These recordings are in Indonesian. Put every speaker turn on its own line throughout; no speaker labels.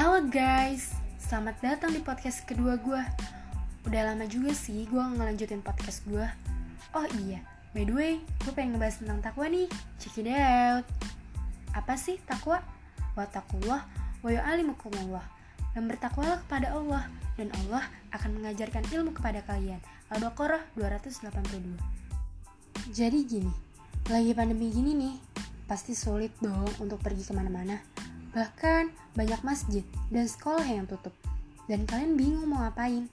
Halo guys, selamat datang di podcast kedua gue Udah lama juga sih gue ngelanjutin podcast gue Oh iya, by the way, gue pengen ngebahas tentang takwa nih. Check it out. Apa sih takwa? Watakullah, wa yu'alimukumullah Dan bertakwalah kepada Allah Dan Allah akan mengajarkan ilmu kepada kalian. Al-Baqarah 282 Jadi gini, lagi pandemi gini nih Pasti sulit dong untuk pergi ke mana-mana Bahkan banyak masjid dan sekolah yang tutup. Dan kalian bingung mau ngapain.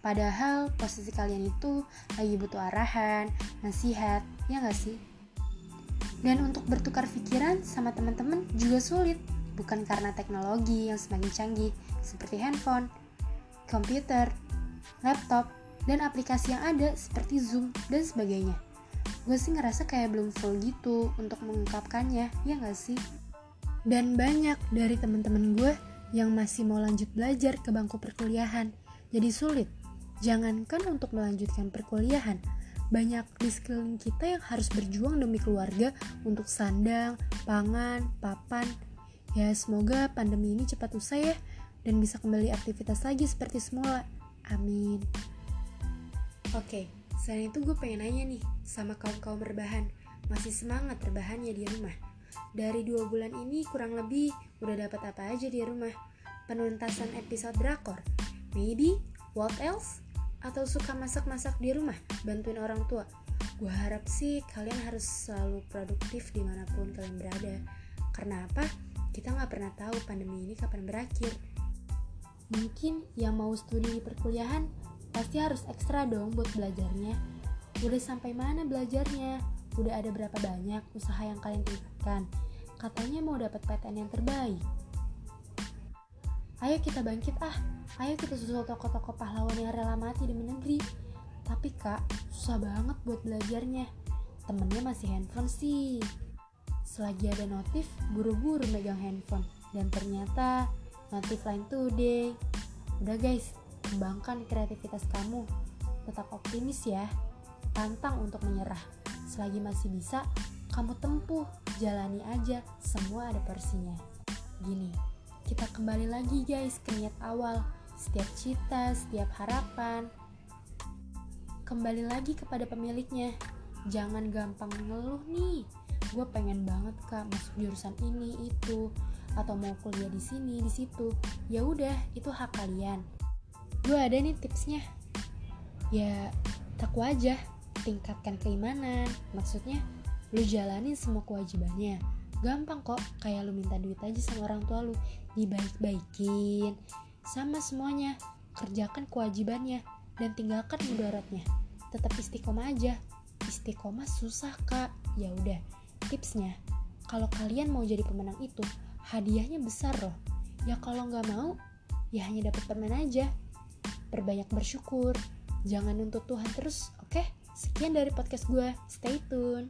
Padahal posisi kalian itu lagi butuh arahan, nasihat, ya gak sih? Dan untuk bertukar pikiran sama teman-teman juga sulit. Bukan karena teknologi yang semakin canggih seperti handphone, komputer, laptop, dan aplikasi yang ada seperti Zoom dan sebagainya. Gue sih ngerasa kayak belum full gitu untuk mengungkapkannya, ya gak sih? Dan banyak dari teman-teman gue yang masih mau lanjut belajar ke bangku perkuliahan. Jadi sulit. Jangankan untuk melanjutkan perkuliahan, banyak di sekeliling kita yang harus berjuang demi keluarga untuk sandang, pangan, papan. Ya semoga pandemi ini cepat usai ya dan bisa kembali aktivitas lagi seperti semula. Amin. Oke, selain itu gue pengen nanya nih sama kaum-kaum berbahan, masih semangat rebahannya di rumah? Dari dua bulan ini kurang lebih udah dapat apa aja di rumah? Penuntasan episode drakor? Maybe? What else? Atau suka masak-masak di rumah? Bantuin orang tua? Gue harap sih kalian harus selalu produktif di mana pun kalian berada. Karena apa? Kita nggak pernah tahu pandemi ini kapan berakhir. Mungkin yang mau studi di perkuliahan pasti harus ekstra dong buat belajarnya. Udah sampai mana belajarnya? Udah ada berapa banyak usaha yang kalian tingkatkan? Katanya mau dapat PTN yang terbaik. Ayo kita bangkit ah, ayo kita susul toko-toko pahlawan yang rela mati demi negeri. Tapi kak, susah banget buat belajarnya. Temennya masih handphone sih. Selagi ada notif, buru-buru megang handphone. Dan ternyata notif lain today. Udah guys, kembangkan kreativitas kamu. Tetap optimis ya. Pantang untuk menyerah. Selagi masih bisa, kamu tempuh, jalani aja, semua ada porsinya. Gini, kita kembali lagi guys ke niat awal, setiap cita, setiap harapan. Kembali lagi kepada pemiliknya, jangan gampang ngeluh nih. Gue pengen banget kak masuk jurusan ini itu, atau mau kuliah di sini di situ. Ya udah, itu hak kalian. Gue ada nih tipsnya. Ya, takwa aja tingkatkan keimanan. Maksudnya lu jalanin semua kewajibannya. Gampang kok kayak lu minta duit aja sama orang tua lu. Dibaik-baikin sama semuanya. Kerjakan kewajibannya dan tinggalkan mudaratnya. Tetap istiqomah aja. Istiqomah susah kak. Ya udah tipsnya. Kalau kalian mau jadi pemenang itu hadiahnya besar loh. Ya kalau nggak mau ya hanya dapat permen aja. Perbanyak bersyukur. Jangan nuntut Tuhan terus oke? okay? Sekian dari podcast gue, stay tune.